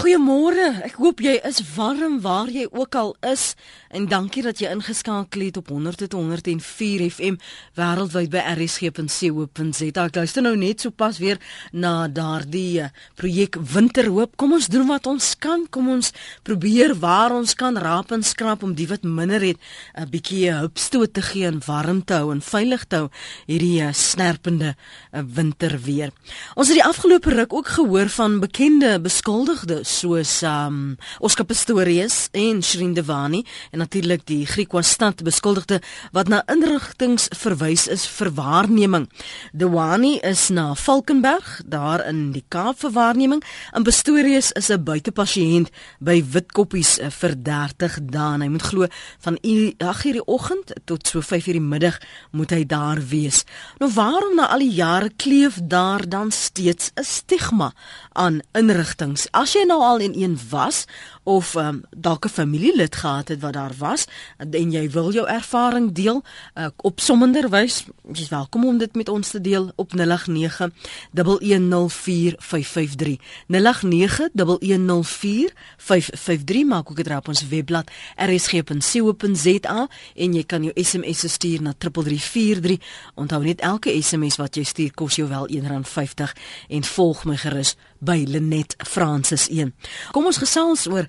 Goeiemôre. Ek hoop jy is warm waar jy ook al is en dankie dat jy ingeskakel het op 100.104 FM wêreldwyd by rsg.co.za. Ek luister nou net sopas weer na daardie uh, projek Winterhoop. Kom ons doen wat ons kan. Kom ons probeer waar ons kan raap en skrap om die wat minder het 'n bietjie hulpstoot te gee en warm te hou en veilig te hou hierdie snerpende winterweer. Ons het die afgelope ruk ook gehoor van bekende beskuldigdes soos um Oscar Pistorius en Shrin Devani en natuurlik die Griekwa stad beskuldigde wat na inrigtinge verwys is vir waarneming. Devani is na Valkenberg daar in die Kaap vir waarneming en Pistorius is 'n buitepasiënt by Witkoppies eh, vir 30 dae. Hy moet glo van 8:00 die oggend tot so 5:00 die middag moet hy daar wees. Nou waarom na al die jare kleef daar dan steeds 'n stigma aan inrigtinge? As jy nou al in een was of um, dalk 'n familielid gehad het wat daar was en jy wil jou ervaring deel uh, op sommender wys, jy's welkom om dit met ons te deel op 0891104553. 0891104553 maak ook dit op ons webblad rsg.co.za en jy kan jou SMS stuur na 3343. Onthou net elke SMS wat jy stuur kos jou wel R1.50 en volg my gerus by Lenet Francis 1. Kom ons gesels oor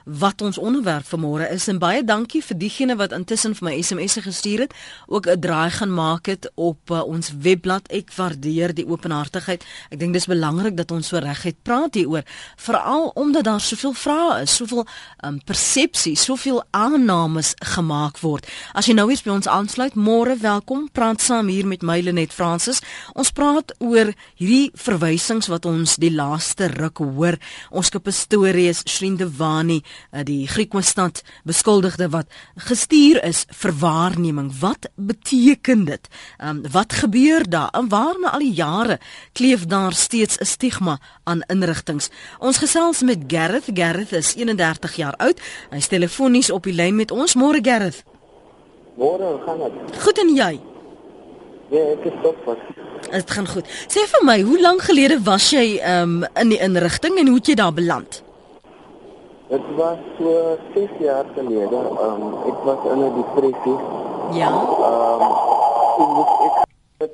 wat ons onderwerp vanmôre is en baie dankie vir diegene wat intussen vir my SMS'e gestuur het, ook 'n draai gaan maak het op uh, ons webblad. Ek waardeer die openhartigheid. Ek dink dis belangrik dat ons so reguit praat hieroor, veral omdat daar soveel vrae is, soveel um, persepsies, soveel aannames gemaak word. As jy nou eens by ons aansluit, môre welkom. Praat saam hier met my Lenet Francis. Ons praat oor hierdie verwysings wat ons die laaste ruk hoor. Ons skep stories Shrindevani Eh, die Griekwestad beskuldigde wat gestuur is vir waarneming. Wat beteken dit? Um, wat gebeur daar? En waarna al die jare kleef daar steeds 'n stigma aan inrigtinge? Ons gesels met Gareth. Gareth is 31 jaar oud. Hy's telefonies op die lyn met ons. Môre Gareth. Môre, gaan dit? Goed en jy? Ja, ek is top. Dit gaan goed. Sê vir my, hoe lank gelede was jy um, in die inrigting en hoe het jy daar beland? Dit was so 6 jaar gelede. Um ek was in 'n depressie. Ja. Um ek ek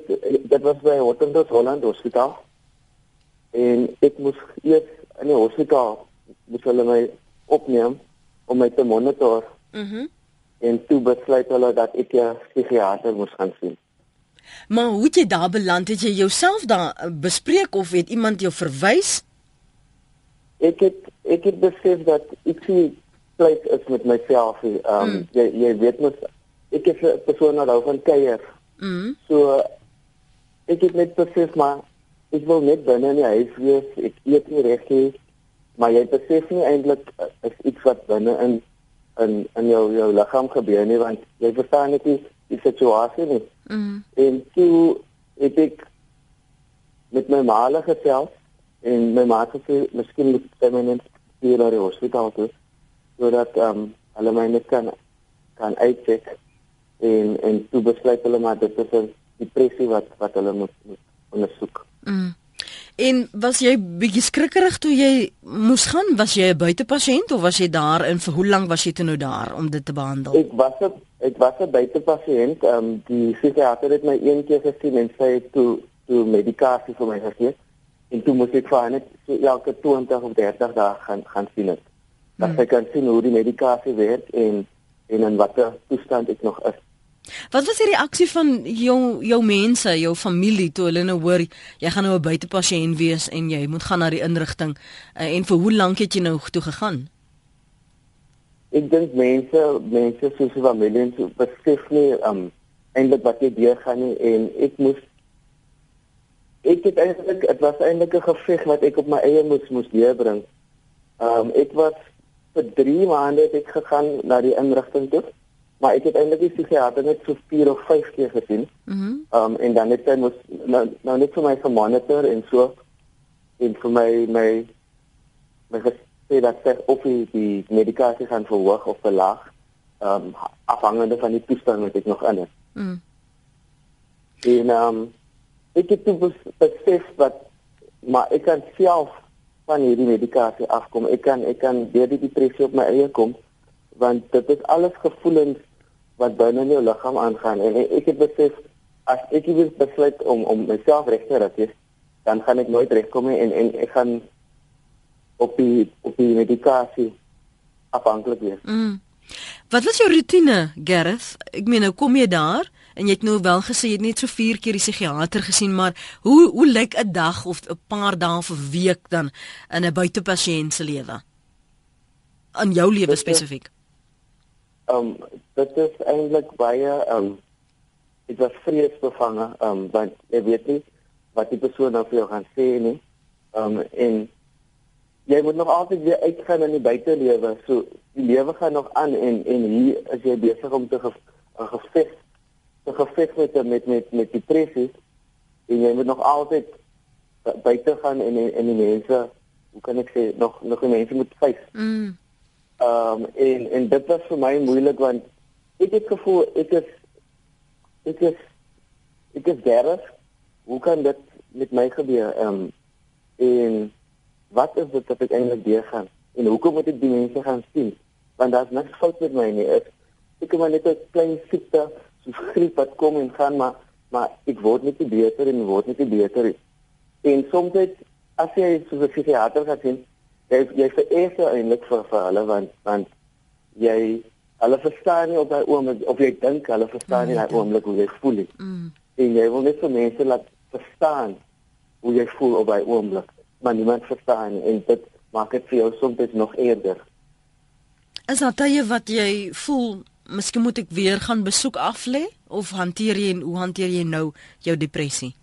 dit was by Hottentot Holland Hospitaal. En ek moes eers in die hospitaal moes hulle my opneem om my te monitor. Mhm. Mm en toe besluit hulle dat ek 'n psigiater moes gaan sien. Maar hoe het jy daar beland? Het jy jouself daar bespreek of het iemand jou verwys? Ek het ek het besef dat ek sien plek is met myself. Ehm um, mm. jy jy weet mos ek is 'n persoon wat hou van kuier. Mm. So ek het net besef maar ek wil net binne in die huis wees. Ek eet nie reg nie. Maar jy besef nie eintlik uh, is iets wat binne in in in jou jou liggaam gebeur nie want jy verstaan net nie die situasie nie. Mm. En toe het ek met my ma gesels en my ma het gesê miskien moet sy my net hier na die hospitaal toe sodat ehm um, hulle my net kan kan uitcheck en en toe besluit hulle maar dit is 'n depressie wat wat hulle moet, moet ondersoek. Mm. En was jy bietjie skrikkerig toe jy moes gaan? Was jy 'n buitepasiënt of was jy daar en vir hoe lank was jy toe nou daar om dit te behandel? Ek was 'n ek was 'n buitepasiënt. Ehm um, die psigiater het my een keer gesien en sê toe toe medikasie vir my gegee en toe moet ek vir net so elke 20 of 30 dae gaan gaan sien dit. Dat hmm. ek kan sien hoe die medikasie werk en en in watter toestand ek nog is. Wat was die reaksie van jou jou mense, jou familie toe hulle nou hoor jy gaan nou 'n buitepasiënt wees en jy moet gaan na die inrigting uh, en vir hoe lank het jy nou toe gegaan? Ek dink mense, mense soos familie en so besef nie um eintlik wat jy deur gaan nie en ek moes ek het eintlik dit was eintlik 'n geveg wat ek op my eie moes moes deurbring. Ehm um, ek was vir 3 maande het ek gegaan na die inrigting toe. Maar ek het eintlik die psigiater net so 4 of 5 keer gesien. Mhm. Mm ehm um, en dan het hy mos nou, nou net vir my gemonitor en so en vir my my my gesê dat sy of die medikasie gaan verhoog of verlaag. Ehm um, afhangende van die toestand wat ek nog in is. Mhm. En ehm um, ek het toe besef wat maar ek kan self van hierdie medikasie afkom. Ek kan ek kan deur die depressie op my eie kom want dit is alles gevoelens wat binne in jou liggaam aangaan en ek het besef as ek wil besluit om om myself reg te ry, dan gaan ek nooit regkom en en ek gaan op die op die medikasie afhanklik wees. Mm. Wat was jou rotine, Gareth? Ek meen nou kom jy daar en jy het nou wel gesê jy het net so 4 keer die psigiater gesien, maar hoe hoe lyk 'n dag of 'n paar dae of 'n week dan in 'n buitepasiënt se lewe? In jou lewe spesifiek. Ehm um, dit is eintlik baie ehm um, dit was vreesbevange ehm um, want jy weet nie wat die persoon nou vir jou gaan sê nie. Ehm um, en jy moet nog altyd weer uitgaan in die buitelewe. So die lewe gaan nog aan en en hier is jy besig om te ge, geveg te geveg met met met met depressie en jy moet nog altyd buite gaan en en die mense hoe kan ek sê nog nog die mense moet face. Mm. Ehm um, en en dit was vir my moeilik want ek het gevoel ek is ek is ek is daar. Hoe kan dit met my gebeur? Ehm um, en wat is dit wat ek eintlik deur gaan en hoekom moet ek die mense gaan sien want daar's niks fout met my nie ek ek het maar net 'n klein siekte griep wat kom en gaan maar maar ek word net nie beter en word net nie beter en soms as jy so 'n psigiater gaan sien jy jy vereis eintlik vir vir hulle want want jy hulle verstaan nie op daai oomblik of jy dink hulle verstaan nie daai oomblik hoe jy voel nie mm. en jy wil net vir mense laat verstaan hoe jy voel op daai oomblik maar niemand verstaan en dit maak dit vir jou soms nog eerder. Is daar tye wat jy voel miskien moet ek weer gaan besoek af lê of hanteer jy en hoe hanteer jy nou jou depressie?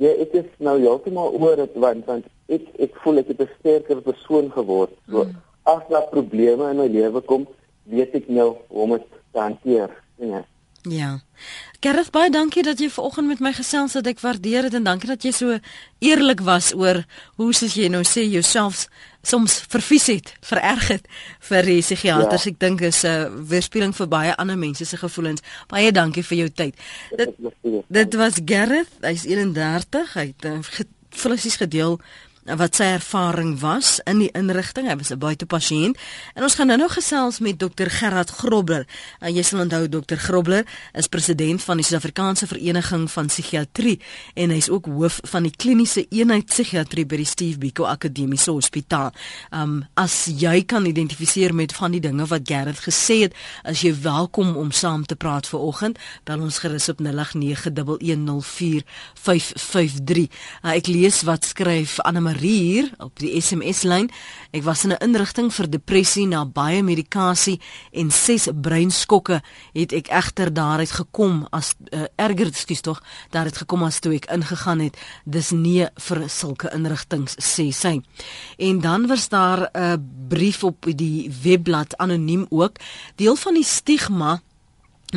Ja, ek is nou heeltemal oor dit want want ek ek voel ek het 'n sterker persoon geword. So mm. as daar probleme in my lewe kom, weet ek nou hoe om dit te hanteer. Ja. Ja. Gerard, baie dankie dat jy vanoggend met my gesels het. Ek waardeer dit en dankie dat jy so eerlik was oor hoe soos jy nou sê jouself soms vervies het, vererg het vir die psigiaters. Ja. Ek dink is 'n uh, weerspieëling vir baie ander mense se gevoelens. Baie dankie vir jou tyd. Dit dit was Gerard, hy's 31, hy het uh, flissies gedeel wat sy ervaring was in die inrigting. Hy was 'n buitepasiënt. En ons gaan nou-nou gesels met dokter Gerard Grobler. En jy sal onthou dokter Grobler is president van die Suid-Afrikaanse Vereniging van Psigiatrie en hy's ook hoof van die kliniese eenheid psigiatrie by die Steve Biko Akademiese Hospitaal. Um as jy kan identifiseer met van die dinge wat Gerard gesê het, as jy welkom om saam te praat vir oggend, bel ons gerus op 0891104553. Uh, ek lees wat skryf Anne Marie hier op die SMS lyn. Ek was in 'n inrigting vir depressie na baie medikasie en 6 breinskokke het ek egter daaruit gekom as uh, erger skuis tog, daaruit gekom as toe ek ingegaan het. Dis nie vir sulke inrigtings sê sy. En dan was daar 'n brief op die webblad anoniem ook, deel van die stigma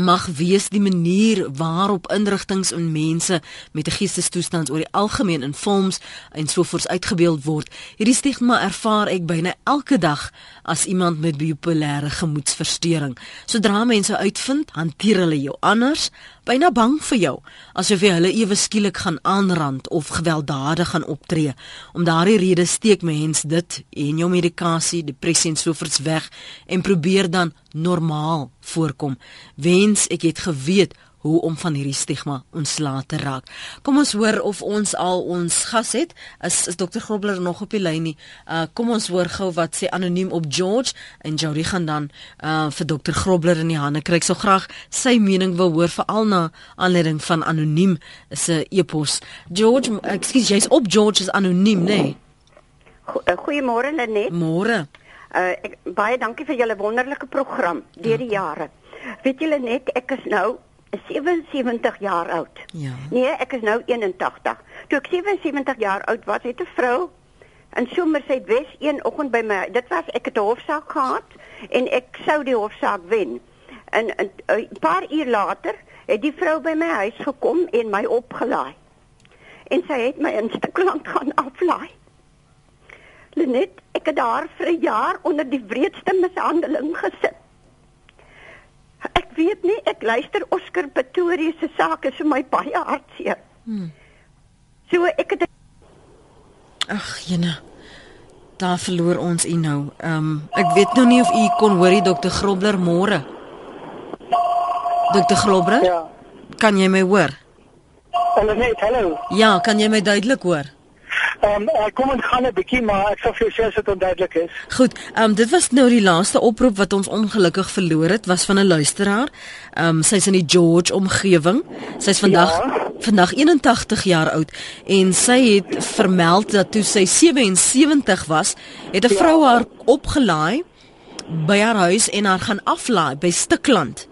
mag wees die manier waarop inrigtinge en mense met 'n geestestoestand oor die algemeen in films en sovoorts uitgebeeld word. Hierdie stigma ervaar ek byna elke dag as iemand met bipolêre gemoedversteuring. Sodra mense uitvind, hanteer hulle jou anders, byna bang vir jou asof jy hulle ewe skielik gaan aanrand of gewelddadig gaan optree. Om daardie rede steek mens dit en jou medikasie, depressie en sovoorts weg en probeer dan normaal voorkom. Wens ek het geweet hoe om van hierdie stigma ontslae te raak. Kom ons hoor of ons al ons gas het. Is, is Dr. Grobler nog op die lyn nie? Uh kom ons hoor gou wat sê anoniem op George en Jody gaan dan uh vir Dr. Grobler in die hande kry. Ek sou graag sy mening wil hoor veral na aanleiding van anoniem se e-pos. George, ekskuus, jy's op George is anoniem, nê? Nee? Goeiemôre Lenet. Môre. Uh ek baie dankie vir julle wonderlike program deur die jare. Weet julle net ek is nou 77 jaar oud. Ja. Nee, ek is nou 81. Toe ek 77 jaar oud was, het 'n vrou in Somerset Wes een oggend by my, dit was ek het 'n hofsaak gehad en ek sou die hofsaak wen. En 'n paar uur later het die vrou by my huis gekom en my opgelaai. En sy het my in Stikland gaan aflaai. Lenet, ek het daar vir 'n jaar onder die wreedste mishandeling gesit. Ek weet nie, ek luister Oscar Pretoria se sake vir my baie hartseer. Hmm. So ek het Ag, jene. Daar verloor ons u nou. Ehm um, ek weet nou nie of u kon hoor die dokter Grobler môre. Dokter Grobler? Ja. Kan jy my hoor? Hallo net, hallo. Ja, kan jy my duidelik hoor? Ehm um, kom ons gaan 'n bietjie maar ek sal vir jou sê as dit onduidelik is. Goed, ehm um, dit was nou die laaste oproep wat ons ongelukkig verloor het, was van 'n luisteraar. Ehm um, sy's in die George omgewing. Sy's vandag Ja. vandag 81 jaar oud en sy het vermeld dat toe sy 77 was, het 'n Ja. vrou haar opgelaai by haar huis en haar gaan aflaai by Stikland.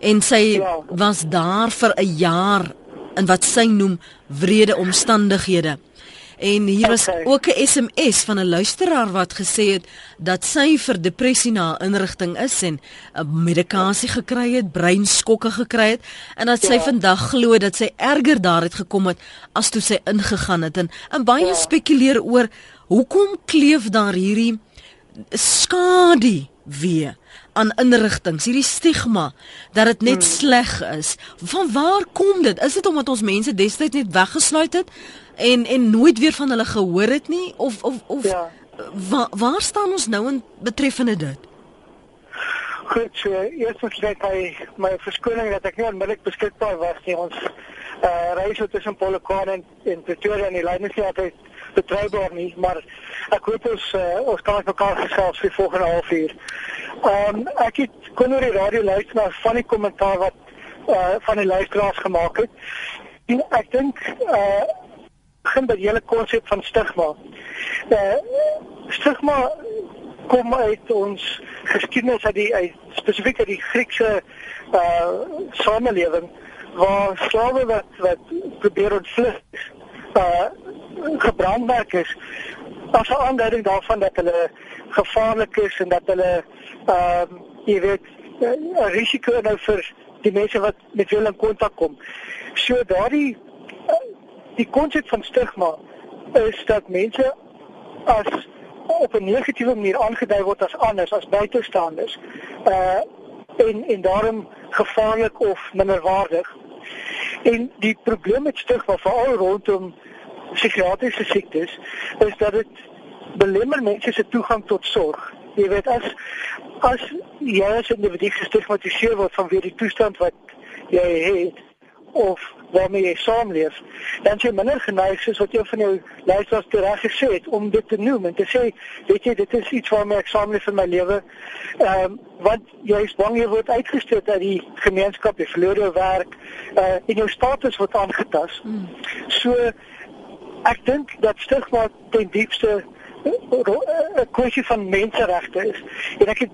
En sy Ja. was daar vir 'n jaar in wat sy noem wrede omstandighede. En hier was Okay. ook 'n SMS van 'n luisteraar wat gesê het dat sy vir depressie na 'n inrigting is en 'n medikasie gekry het, breinskokke gekry het en dat sy Ja. vandag glo dat sy erger daar het gekom het as toe sy ingegaan het en en baie Ja. spekuleer oor hoekom kleef daar hierdie skadu weer aan inrigtings, hierdie stigma dat dit net hmm. sleg is. Van waar kom dit? Is dit omdat ons mense destyds net weggesluit het en en nooit weer van hulle gehoor het nie of of of Ja. wa, waar staan ons nou in betreffende dit? Goed, so eers moet ek my my verskoning dat ek nie onmiddellik beskikbaar was nie. Ons uh reis tussen Polokwane en, en Pretoria en die lyn is nie altyd betroubaar nie, maar ek hoop ons uh, ons kan mekaar gesels vir volgende halfuur. Ehm um, ek het kon oor die radio luister na van die kommentaar wat uh van die luisteraars gemaak het. En ek dink uh begin by die hele konsep van stigma. Uh stigma kom uit ons geskiedenis uit die uit, spesifiek uit die Griekse uh samelewing waar slawe wat wat probeer ontvlug uh gebrandmerk is as 'n aanduiding daarvan dat hulle gevaarlik is en dat hulle ehm uh, jy weet 'n risiko nou vir die mense wat met hulle in kontak kom. So daardie die konsep van stigma is dat mense as op 'n negatiewe manier aangedui word as anders as buitestanders uh en en daarom gevaarlik of minderwaardig. En die probleem met stigma veral rondom psigiatriese siektes is dat dit belemmer mense se toegang tot sorg. Jy weet as as jy as individu gestigmatiseer word vanweë die toestand wat jy het of waarmee jy saamleef, dan is jy minder geneig soos wat jy van jou luisteraars tereg gesê het om dit te noem en te sê, weet jy, dit is iets waarmee ek saamleef in my lewe. Ehm um, want jy is bang jy word uitgestoot uit die gemeenskap, jy verloor jou werk, uh en jou status word aangetast. Mm. So ek dink dat stigma ten diepste 'n kwessie van menseregte is. En ek het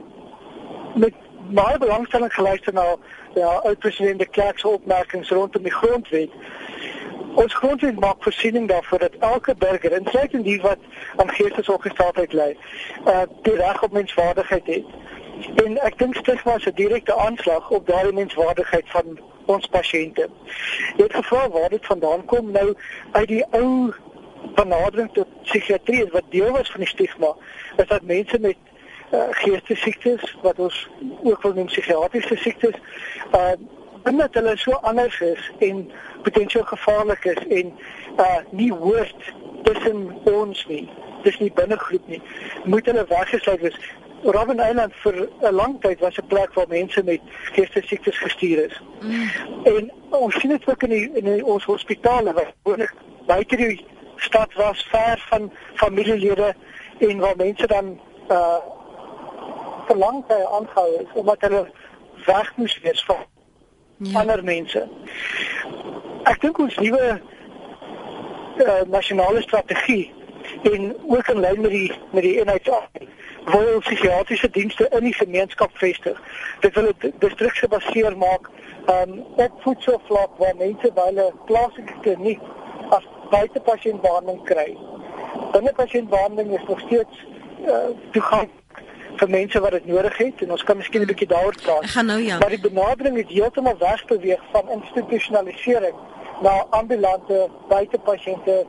met baie belangstelling geluister na ja, oud president de Klerk se opmerkings rondom die grondwet. Ons grondwet maak voorsiening daarvoor dat elke burger, insluitend die wat aan geestesongesteldheid ly, uh die reg op menswaardigheid het. En ek dink stigma is 'n direkte aanslag op daardie menswaardigheid van ons pasiënte. Jy het gevra waar dit vandaan kom nou uit die ou benadering tot psigiatrie wat deel was van die stigma is dat mense met uh, geestesiektes wat ons ook wil noem psigiatriese siektes uh binne hulle so anders is en potensieel gevaarlik is en uh nie hoort tussen ons nie dis nie binne groep nie moet hulle weggesluit wees Robben Island vir 'n lang tyd was 'n plek waar mense met geestesiektes gestuur is. Mm. En ons sien dit ook in, die, in die, ons hospitale waar gewoonlik buite die stad was ver van familielede en waar mense dan uh verlang by aangehou is omdat hulle weg moes wees van ja. ander mense. Ek dink ons nuwe uh, nasionale strategie en ook in lyn met die met die NHA wil psigiatriese dienste in die gemeenskap vestig. Dit wil dit distriksgebaseer maak um, op voedselvlak waar mense by hulle plaaslike kliniek as buitepasiëntbehandeling kry. Binne pasiëntbehandeling is nog steeds uh, toegang vir mense wat dit nodig het en ons kan miskien 'n bietjie daaroor praat. Ek gaan nou ja. Maar die benadering het heeltemal wegbeweeg van institusionalisering na ambulante buitepasiënte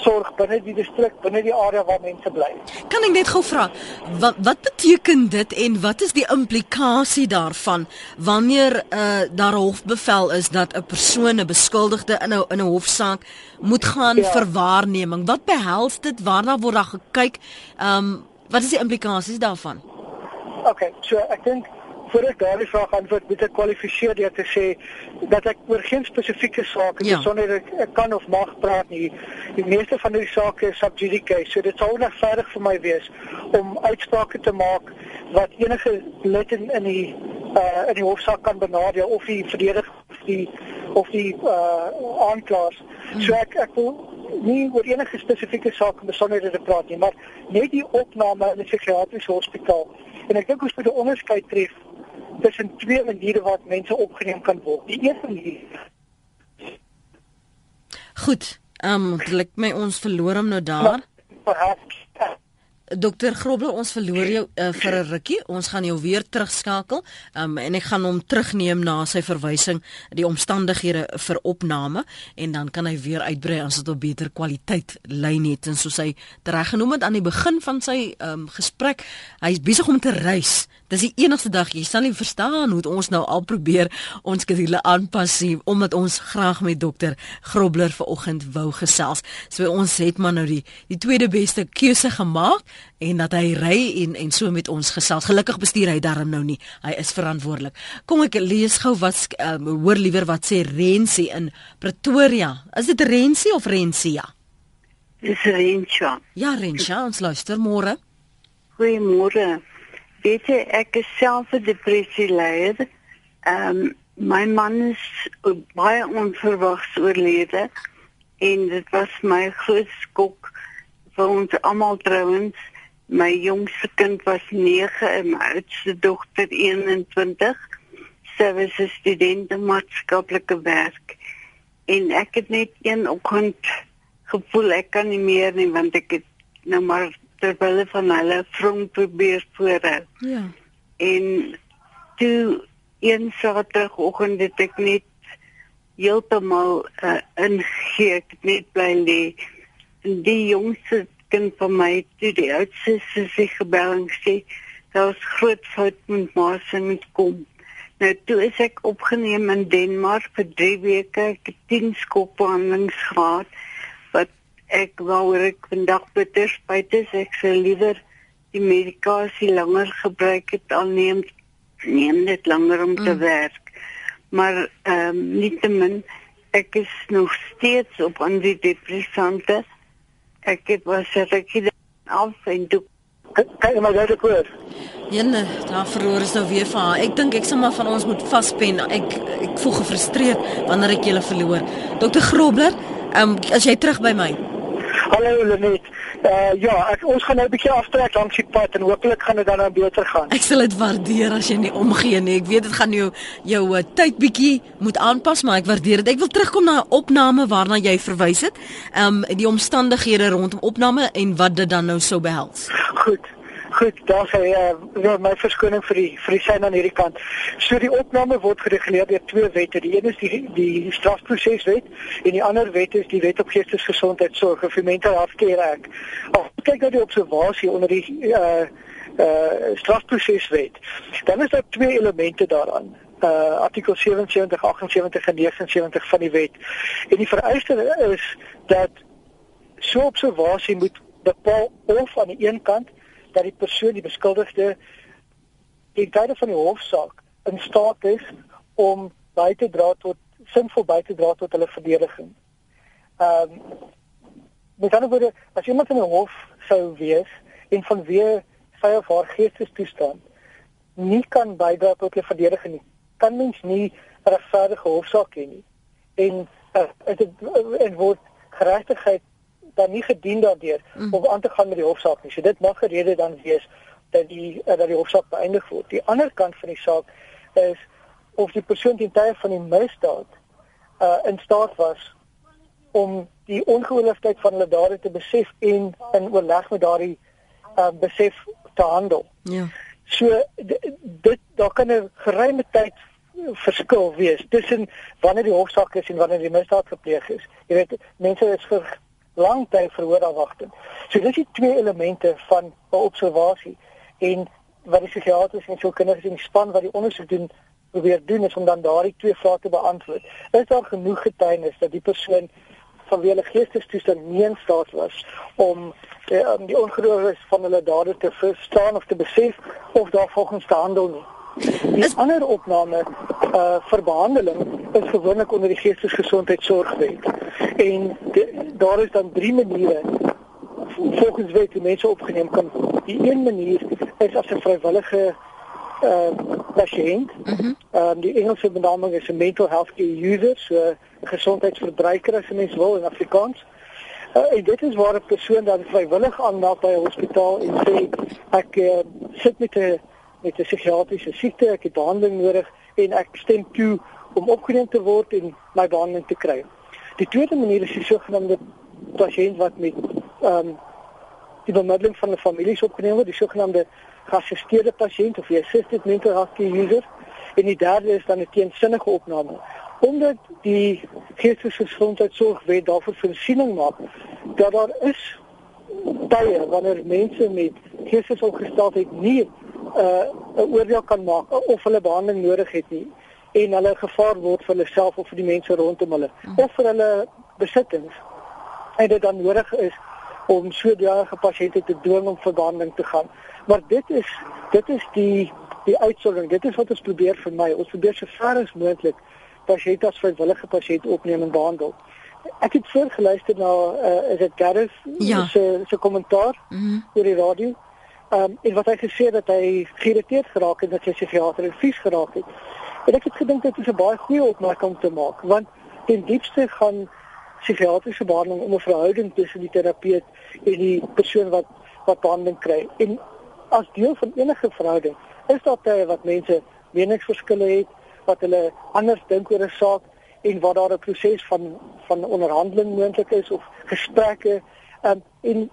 sorg binne die distrik, binne die area waar mense bly. Kan ek net gou vra wat wat beteken dit en wat is die implikasie daarvan wanneer uh, daar 'n hofbevel is dat 'n persoon 'n beskuldigde in 'n in 'n hofsaak moet gaan ja. vir waarneming? Wat behels dit? Waarna word daar gekyk? Ehm um, wat is die implikasies daarvan? OK, so ek dink voor ek daardie vraag antwoord, moet ek kwalifiseer deur te sê dat ek oor geen spesifieke saak ja. besonder ek, ek kan of mag praat nie. Die meeste van die sake is sub judice, so dit sou onregverdig vir my wees om uitsprake te maak wat enige lid in, in die uh in die hofsaak kan benadeel of die verdediger of die of die uh aanklaers. Hmm. So ek ek wil nie oor enige spesifieke saak besonder te praat nie, maar net die opname in 'n psigiatriese hospitaal. En ek dink ons moet 'n onderskeid tref tussen twee maniere wat mense opgeneem kan word. Die eerste manier Goed. Ehm um, lyk my ons verloor hom nou daar. Perhaps Dokter Grobler, ons verloor jou uh, vir 'n rukkie. Ons gaan jou weer terugskakel. Um, en ek gaan hom terugneem na sy verwysing die omstandighede vir opname en dan kan hy weer uitbrei as dit op beter kwaliteit lyn het en soos hy tereggenoem het aan die begin van sy um, gesprek, hy's besig om te reis. Dis die enigste dag jy sal nie verstaan hoe ons nou al probeer ons skedule aanpas nie omdat ons graag met dokter Grobler vanoggend wou gesels. So ons het maar nou die die tweede beste keuse gemaak en dat hy ry en en so met ons gesels. Gelukkig bestuur hy darm nou nie. Hy is verantwoordelik. Kom ek lees gou wat um, hoor liewer wat sê Rensie in Pretoria. Is dit Rensie of Rensia? Dis Rensia. Ja, Rensia, ons luister môre. Goeiemôre. Weet jy ek is self 'n depressie leier. Ehm um, my man is baie onverwags oorlede en dit was my groot skok vir ons almal trouens. My jongste kind was 9 en my oudste dogter 21. Sy was 'n student in maatskaplike werk. En ek het net een oggend gevoel ek kan nie meer nie want ek het nou maar terwyl van hulle vrong probeer voorhou. Ja. En toe een Saterdagoggend het ek net heeltemal uh, ingegee, net bly lê die jongste kind van my toe die oudste sussie gebel en sê daar's groot fout met ma se met kom. Nou toe is ek opgeneem in Denmark vir 3 weke, ek het 10 skopbehandelings gehad wat ek wou ek vandag bitter spyt is ek sou liewer die medikasie langer gebruik het al neem neem dit langer om te mm. werk. Maar ehm um, nietemin ek is nog steeds op antidepressante ek het was ek het af en toe kyk maar daar gekoor. Jenne, daar verloor is nou weer van haar. Ek dink ek sommer van ons moet vaspen. Ek ek voel gefrustreerd wanneer ek julle verloor. Dokter Grobler, ehm um, as jy terug by my. Hallo Lenet. Uh, ja, ek, ons gaan nou 'n bietjie aftrek langs die pad en hopelik gaan dit dan nou beter gaan. Ek sal dit waardeer as jy nie omgee nie. Ek weet dit gaan jou jou uh, tyd bietjie moet aanpas, maar ek waardeer dit. Ek wil terugkom na 'n opname waarna jy verwys het. Um, die omstandighede rondom opname en wat dit dan nou sou behels. Goed. Goed, daar sê uh, my verskoning vir die vir die sein aan hierdie kant. So die opname word gereguleer deur twee wette. Die een is die die strafproseswet en die ander wet is die wet op geestesgesondheidsorg of mental health care act. Of kyk nou die observasie onder die uh uh strafproseswet. Dan is daar twee elemente daaraan. Uh artikel 77, 78 en 79 van die wet. En die vereiste is dat so observasie moet bepaal of aan die een kant dat die persoon die beskuldigde die tye van die hofsaak in staat is om by te dra tot sinvol by te dra tot hulle verdediging. Ehm um, met ander woorde, as iemand in 'n hof sou wees en van wie sy of haar geestestoestand nie kan bydra tot hulle verdediging nie, kan mens nie 'n regverdige hofsaak hê nie. En uh, dit en word geregtigheid dan nie gedien daardeur mm. om aan te gaan met die hofsaak nie. So dit mag 'n rede dan wees dat die uh, dat die hofsaak beëindig word. Die ander kant van die saak is of die persoon ten tye van die misdaad uh in staat was om die ongehoorligheid van hulle dade te besef en in oorleg met daardie uh besef te handel. Ja. So dit daar kan 'n geruime tyd verskil wees tussen wanneer die hofsaak is en wanneer die misdaad gepleeg is. Jy weet mense is vir lang tyd verhoorafwagting. So dis die twee elemente van 'n observasie en wat die psigiaters en sielkundiges in span wat die ondersoek doen probeer doen is om dan daardie twee vrae te beantwoord. Is daar genoeg getuienis dat die persoon vanweë hulle geestesstoestand nie in staat was om die, um, die ongeloofs van hulle dade te verstaan of te besef of daar volgens te handel nie. Die is ander opname uh vir behandeling is gewoonlik onder die geestesgesondheidsorgwet. En die, daar is dan drie maniere volgens wet die mense opgeneem kan. Die een manier is as 'n vrywillige uh pasiënt. Mhm. Mm ehm um, die Engelse benaming is 'n mental health care user, so gesondheidsverbruiker as mens wil in Afrikaans. Uh, en dit is waar 'n persoon dan vrywillig aanmeld by 'n hospitaal en sê ek uh, sit met 'n met 'n psigiatriese siekte, ek het behandeling nodig en ek stem toe om opgeneem te word en my behandeling te kry. Die tweede manier is die sogenaamde pasiënt wat met ehm um, die bemiddeling van 'n familie opgeneem word, die sogenaamde geassisteerde pasiënt of die assisted mental health care user. En die derde is dan 'n teensinnige opname. Omdat die geestesgesondheidsorgwet daarvoor voorsiening maak dat daar is tye wanneer mense met geestesongesteldheid nie uh, 'n oordeel kan maak of hulle behandeling nodig het nie en hulle gevaar word vir hulle self of vir die mense rondom hulle of vir hulle besittings en dit dan nodig is om sodanige pasiënte te dwing om vir behandeling te gaan. Maar dit is dit is die die uitsondering. Dit is wat ons probeer vir my. Ons probeer so ver as moontlik pasiënte as vrywillige pasiënte opneem en behandel. Ek het voorgeluister na uh, is dit Gareth ja. se se kommentaar mm -hmm. oor die radio. Um, en wat hy gesê dat hy geïrriteerd geraak het dat sy psigiater en vies geraak het. En ek het gedink dit is 'n baie goeie opmerking te maak want ten diepste gaan psigiatriese behandeling om 'n verhouding tussen die terapeut en die persoon wat wat behandeling kry. En as deel van enige verhouding is daar tye wat mense meningsverskille het, wat hulle anders dink oor 'n saak en waar daar 'n proses van van onderhandeling moontlik is of gesprekke. Um, en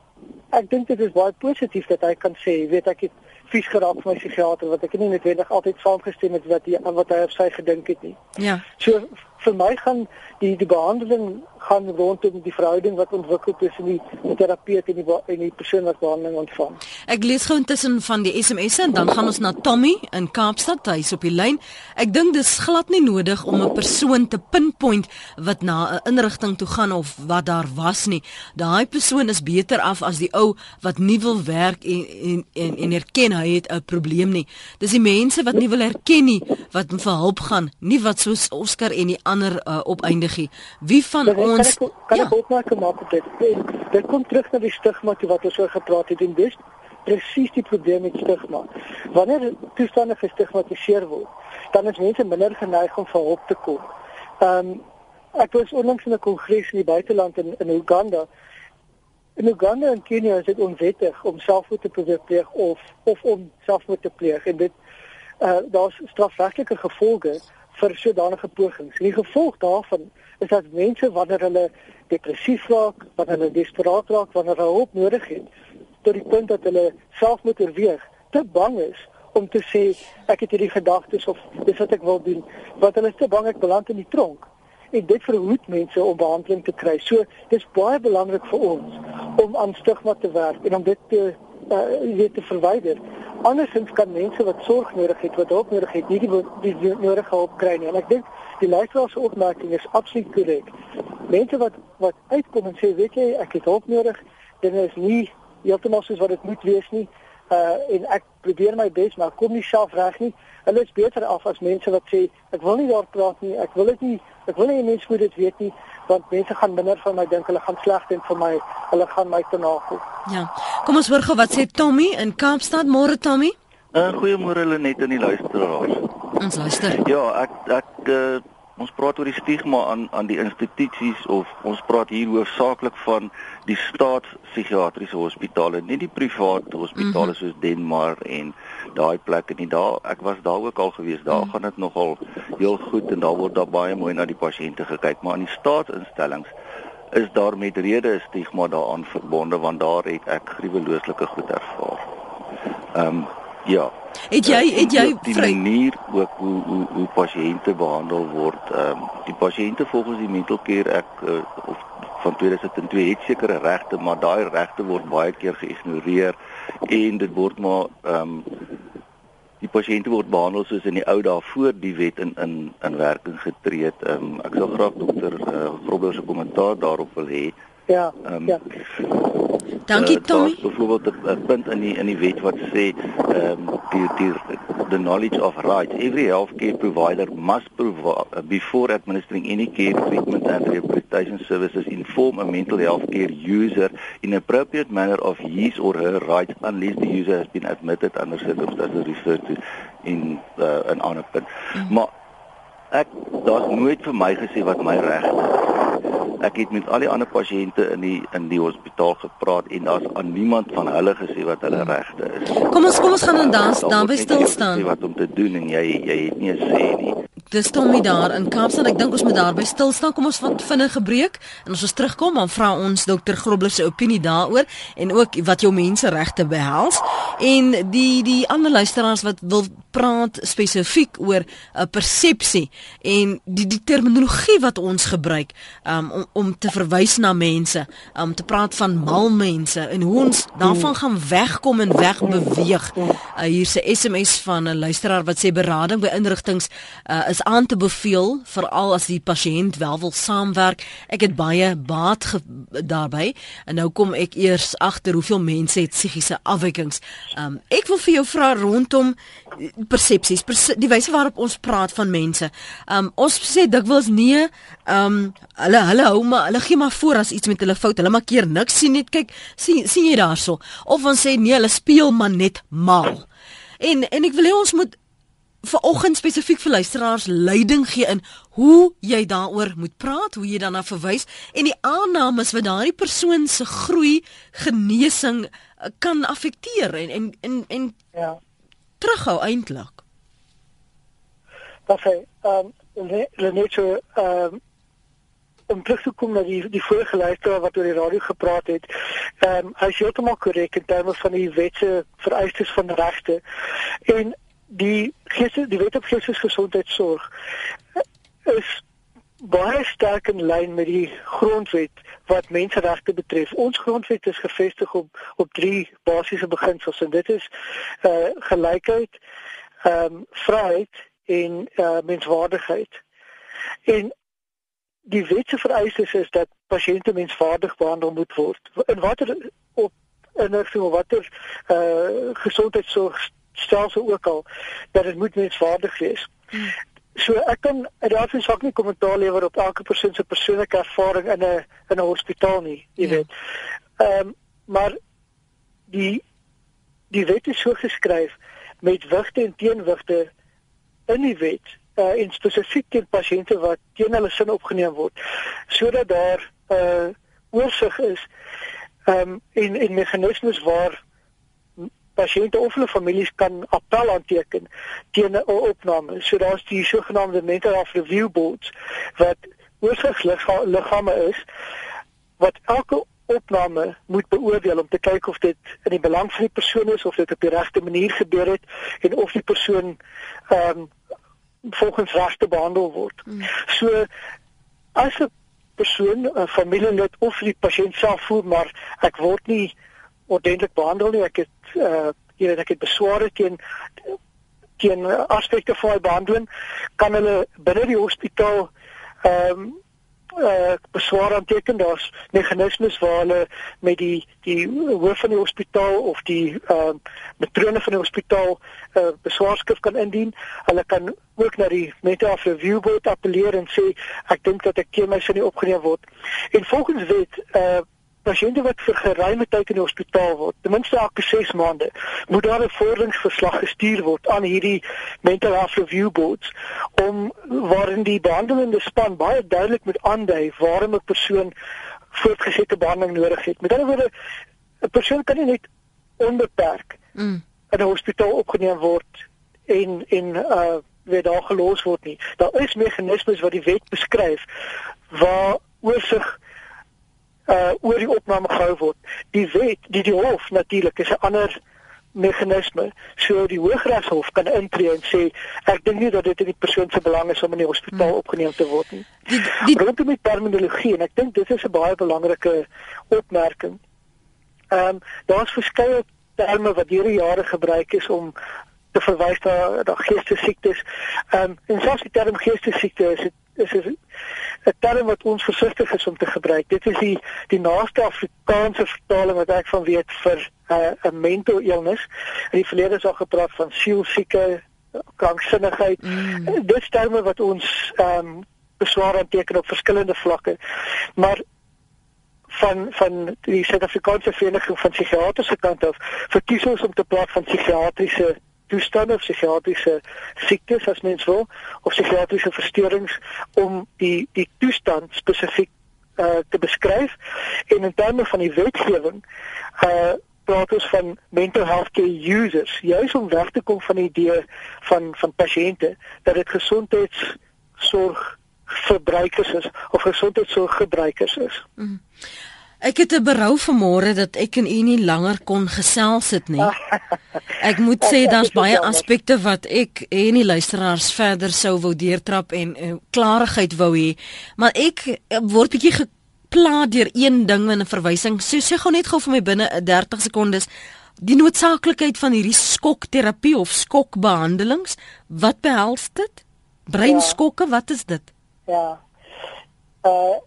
ek dink dit is baie positief dat hy kan sê, weet ek het vies geraak vir my psigiater wat ek nie noodwendig altyd saamgestem het wat hy wat hy op sy gedink het nie. Ja. So vir my gaan die die behandeling gaan rondom die verhouding wat ontwikkel tussen die, die terapeut en die en die persoon wat behandeling ontvang. Ek lees gou intussen van die SMS'e en dan gaan ons na Tommy in Kaapstad, hy is op die lyn. Ek dink dis glad nie nodig om 'n persoon te pinpoint wat na 'n inrigting toe gaan of wat daar was nie. Daai persoon is beter af as die ou wat nie wil werk en en en, en erken hy het 'n probleem nie. Dis die mense wat nie wil erken nie wat vir hulp gaan, nie wat soos Oscar en die ander uh, opeindigie. Wie van ja, ons kan ek, kan ja. ek opmaak maak op dit. Dit kom terug na die stigma wat ons oor gepraat het en dis presies die probleem met stigma. Wanneer toestande gestigmatiseer word, dan is mense minder geneig om vir hulp te kom. Ehm um, ek was onlangs in 'n kongres in die buiteland in in Uganda. In Uganda en Kenia is dit onwettig om selfmoord te probeer pleeg of of om selfmoord te pleeg en dit uh daar's strafregtelike gevolge vir sodanige pogings. Die gevolg daarvan is dat mense wanneer hulle depressief raak, wanneer hulle desperaat raak, wanneer hulle hulp nodig het, tot die punt dat hulle selfmoord oorweeg, te bang is om te sê ek het hierdie gedagtes of dis wat ek wil doen, want hulle is te bang ek beland in die tronk. En dit verhoed mense om behandeling te kry. So dis baie belangrik vir ons om aan stigma te werk en om dit te uh, weet te verwyder. Andersins kan mense wat sorg nodig het, wat hulp nodig het, nie die, die, die nodige hulp kry nie. En ek dink die luisteraar se opmerking is absoluut korrek. Mense wat wat uitkom en sê, weet jy, ek het hulp nodig, dit is nie heeltemal soos wat dit moet wees nie. Uh en ek probeer my bes, maar kom nie self reg nie. Hulle is beter af as mense wat sê, ek wil nie daar praat nie, ek wil dit nie, ek wil nie mense moet dit weet nie want mense gaan minder van my dink hulle gaan sleg dink vir my hulle gaan my te nakom. Ja. Kom ons hoor gou wat sê Tommy in Kaapstad môre Tommy? 'n uh, Goeiemôre hulle net in die luisteraars. Ons luister. Ja, ek ek uh, ons praat oor die stigma aan aan die instituties of ons praat hier hoofsaaklik van die staatspsigiatriese hospitale, nie die private hospitale mm -hmm. soos Denmar en daai plekke nie. Daar ek was daar ook al gewees. Daar mm -hmm. gaan dit nogal heel goed en daar word daar baie mooi na die pasiënte gekyk, maar aan die staatsinstellings is daar met rede stigma daaraan verbonde want daar het ek gruwelooslike goed ervaar. Ehm um, ja, Het jy het jy die vry... manier ook hoe hoe hoe pasiënte behandel word. Ehm um, die pasiënte volgens die mental care ek uh, of van 2002 het sekere regte, maar daai regte word baie keer geïgnoreer en dit word maar ehm um, die pasiënte word behandel soos in die ou dae voor die wet in in in werking getree het. Ehm um, ek sal graag dokter uh, Grobler se kommentaar daarop wil hê. Ja. Um, ja. Dankie uh, Tommy. Byvoorbeeld 'n punt in die in die wet wat sê ehm um, die die the knowledge of rights every healthcare provider must provide uh, before administering any care treatment and rehabilitation services inform a mental health care user in appropriate manner of his or her rights unless the user has been admitted under circumstances referred to in uh, an ander punt. Mm. Maar ek daar's nooit vir my gesê wat my regte is ek het met al die ander pasiënte in die in die hospitaal gepraat en daar's aan niemand van hulle gesê wat hulle regte is. Kom ons kom ons gaan dan dans dan by stil staan. Wat om te doen en jy jy het nie 'n sê nie. Dis Tommy daar in Kaapstad. Ek dink ons moet daarby stil staan. Kom ons vat vinnige breek en ons ons terugkom dan vra ons dokter Grobler se opinie daaroor en ook wat jou menseregte behels en die die ander luisteraars wat wil praat spesifiek oor 'n uh, persepsie en die die terminologie wat ons gebruik um, om om te verwys na mense, om te praat van mal mense en hoe ons daarvan gaan wegkom en wegbeweeg. Uh, hier's 'n SMS van 'n luisteraar wat sê berading by inrigtinge uh, is aan te beveel veral as die pasiënt wel wil saamwerk. Ek het baie baat daarbey en nou kom ek eers agter hoeveel mense het psigiese afwykings. Um, ek wil vir jou vra rondom persepsies, perse die wyse waarop ons praat van mense. Um, ons sê dikwels nee, um, hulle hulle hou maar hulle gee maar voor as iets met hulle fout. Hulle maak keer niks sien net kyk sien sien jy daarso. Of ons sê nee, hulle speel maar net mal. En en ek wil hê ons moet vir oggend spesifiek vir luisteraars leiding gee in hoe jy daaroor moet praat, hoe jy daarna verwys en die aannames wat daardie persoon se groei, genesing eh, kan affekteer en en en, en ja. Terughou eintlik. Dat hy ehm um, net so ehm um, om terug te kom na die die vorige luisteraar wat oor die radio gepraat het. Ehm um, hy is heeltemal korrek in terme van die wetse vereistes van regte en die gees die wet op geestesgesondheidsorg is baie sterk in lyn met die grondwet wat menseregte betref. Ons grondwet is gefestig op op drie basiese beginsels en dit is eh uh, gelykheid, ehm um, vryheid en eh uh, menswaardigheid. En die wetse vereistes is dat pasiënte menswaardig behandel moet word. In watter op in 'n watter eh uh, gesondheidsorg stelsel ook al dat dit moet menswaardig wees. Hmm. So ek kan daarvoor saak nie kommentaar lewer op elke persoon se persoonlike ervaring in 'n in 'n hospitaal nie, jy ja. weet. Ehm um, maar die die wet is so geskryf met wigte en teenwigte in die wet uh, en spesifiek teen pasiënte wat teen hulle sin opgeneem word sodat daar 'n uh, oorsig is um, en en meganismes waar pasiënte of hulle families kan appel aanteken teen 'n opname. So daar's die sogenaamde mental health review boards wat oorsigsliggame is wat elke opname moet beoordeel om te kyk of dit in die belang van die persoon is of dit op die regte manier gebeur het en of die persoon ehm um, volgens regte behandel word. Mm. So as 'n persoon, 'n familielid of die pasiënt self voel maar ek word nie ordentlik behandel nie, ek het uh jy weet ek het besware teen teen aspekte van my behandeling, kan hulle binne die hospitaal ehm um, uh beswaar aanteken daar's meganismes waar hulle met die die hoof van die hospitaal of die uh matrone van die hospitaal 'n uh, beswaarskrif kan indien. Hulle kan ook na die health review board appeleer en sê ek dink dat ek teen my sin nie opgeneem word. En volgens wet uh pasiënte wat vir geruime tyd in die hospitaal word, ten minste elke 6 maande, moet daar 'n vorderingsverslag gestuur word aan hierdie mental health review boards om waarin die behandelende span baie duidelik moet aandui waarom 'n persoon voortgesette behandeling nodig het. Met ander woorde, 'n persoon kan nie net onbeperk mm. in 'n hospitaal opgeneem word en en uh weer daar gelos word nie. Daar is meganismes wat die wet beskryf waar oorsig uh oor die opname gehou word. Die wet, die die hof natuurlik is 'n ander meganisme so die Hooggeregshof kan intree en sê ek dink nie dat dit in die persoon se belang is om in die hospitaal hmm. opgeneem te word nie. Die, die rondom die terminologie en ek dink dit is 'n baie belangrike opmerking. Ehm um, daar's verskeie terme wat deur die jare gebruik is om te verwys na na geestesiektes. Ehm um, en selfs die term geestesiekte is is 'n term wat ons versigtig is om te gebruik. Dit is die die naaste Afrikaanse vertaling wat ek van weet vir uh, 'n uh, mental illness. In die verlede is al gepraat van sielsieke kranksinnigheid. Mm. Dis terme wat ons ehm um, beswaar aanteken op verskillende vlakke. Maar van van die Suid-Afrikaanse Vereniging van Psigiaters se kant af verkies ons om te praat van psigiatriese toestande of psigiatriese siektes as mens wil of psigiatriese versteurings om die die toestand spesifiek uh, te beskryf en in terme van die wetgewing uh praat ons van mental health care users juis om weg te kom van die idee van van pasiënte dat dit gesondheidsorg verbruikers is of gesondheidsorg gebruikers is. Mm. Ek het 'n berou vanmôre dat ek en u nie langer kon gesels het nie. Ek moet sê daar's baie aspekte wat ek en die luisteraars verder sou wou deurtrap en uh, klarigheid wou hê, maar ek uh, word bietjie gepla deur een ding in 'n verwysing. So sê gou net gou vir my binne 30 sekondes die noodsaaklikheid van hierdie skokterapie of skokbehandelings. Wat behels dit? Breinskokke, ja. wat is dit? Ja. Uh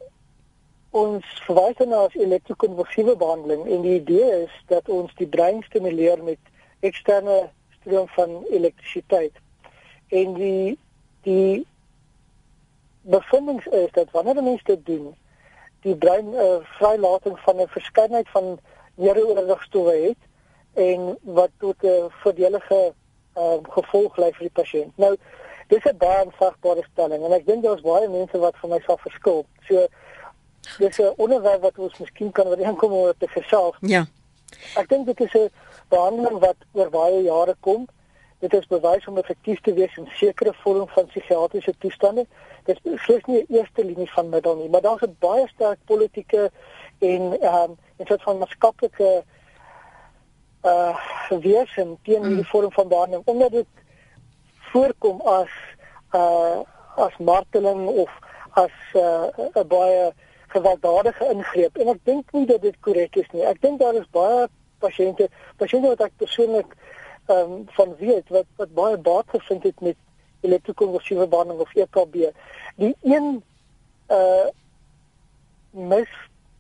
ons verwys na as elektrokonvulsiewe behandeling en die idee is dat ons die brein stimuleer met eksterne stroom van elektrisiteit. En die die bevindings is dat wanneer mense dit doen, die brein 'n uh, vrylating van 'n verskeidenheid van neurooordragstowwe het en wat tot 'n voordelige uh, gevolg lei vir die pasiënt. Nou, dis 'n baie eenvoudige stelling en ek dink daar's baie mense wat vir my sal verskil. So dis 'n onderwerp wat ons miskien kan ooreenkom oor te gesels. Ja. Ek dink dit is 'n behandeling wat oor baie jare kom. Dit is bewys om effektief te wees in sekere vorm van psigiatriese toestande. Dit is slegs nie die eerste linie van middel nie, maar daar's 'n baie sterk politieke en ehm um, en soort van maatskaplike uh wesen teen hierdie mm. vorm van behandeling omdat dit voorkom as uh as marteling of as 'n uh, baie gewelddadige ingreep en ek dink nie dat dit korrek is nie. Ek dink daar is baie pasiënte, pasiënte wat ek persoonlik ehm um, van weet wat wat baie baat gevind het met elektrokonvulsiewe behandeling of EKB. Die een uh mis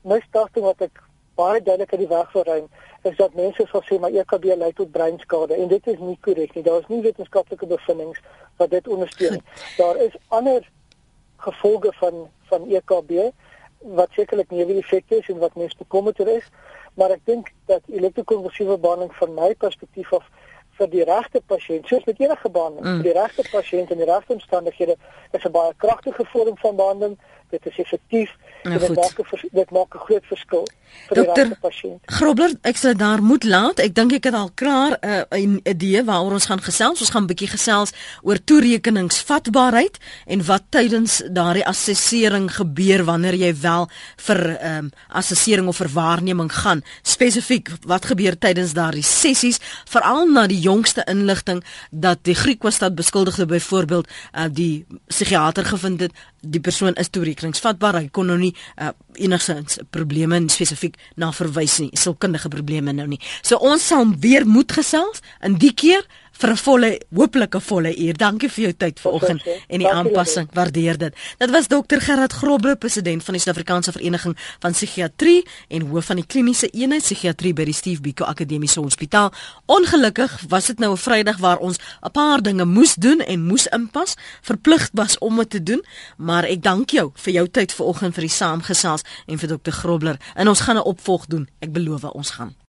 misdagting wat ek baie duidelik uit die weg wil ruim is dat mense sal sê maar EKB lei tot breinskade en dit is nie korrek nie. Daar is nie wetenskaplike bevindinge wat dit ondersteun. Daar is ander gevolge van van EKB wat sekerlik neeweffekte is en wat mense bekommerd is, maar ek dink dat elektrokonvulsiewe behandeling van my perspektief af vir die regte pasiënt, soos met enige behandeling, mm. vir die regte pasiënt in die regte omstandighede, is 'n baie kragtige vorm van behandeling dit is effektief en dit maak 'n dit maak 'n groot verskil vir Dokter die pasiënt. Grobler, ek sal daar moet laat. Ek dink ek het al klaar uh, 'n idee waaroor ons gaan gesels. Ons gaan 'n bietjie gesels oor toerekeningsvatbaarheid en wat tydens daardie assessering gebeur wanneer jy wel vir ehm um, assessering of vir waarneming gaan. Spesifiek wat gebeur tydens daardie sessies, veral na die jongste inligting dat die Griekwastad beskuldigde byvoorbeeld uh, die psigiater gevind het die persoon is toerekeningsvatbaar. Hy kon nou nie uh, enigsins probleme spesifiek na verwys nie, sielkundige probleme nou nie. So ons sal weer moet gesels in die keer vir 'n volle hooplike volle uur. Dankie vir jou tyd vanoggend en die aanpassing. Waardeer dit. Dit was dokter Gerard Grobler, president van die Suid-Afrikaanse Vereniging van Psigiatrie en hoof van die kliniese eenheid psigiatrie by die Steve Biko Akademiese Hospitaal. Ongelukkig was dit nou 'n Vrydag waar ons 'n paar dinge moes doen en moes inpas, verplig was om dit te doen, maar ek dank jou vir jou tyd vanoggend vir die saamgesels en vir dokter Grobler. En ons gaan 'n opvolg doen. Ek beloof ons gaan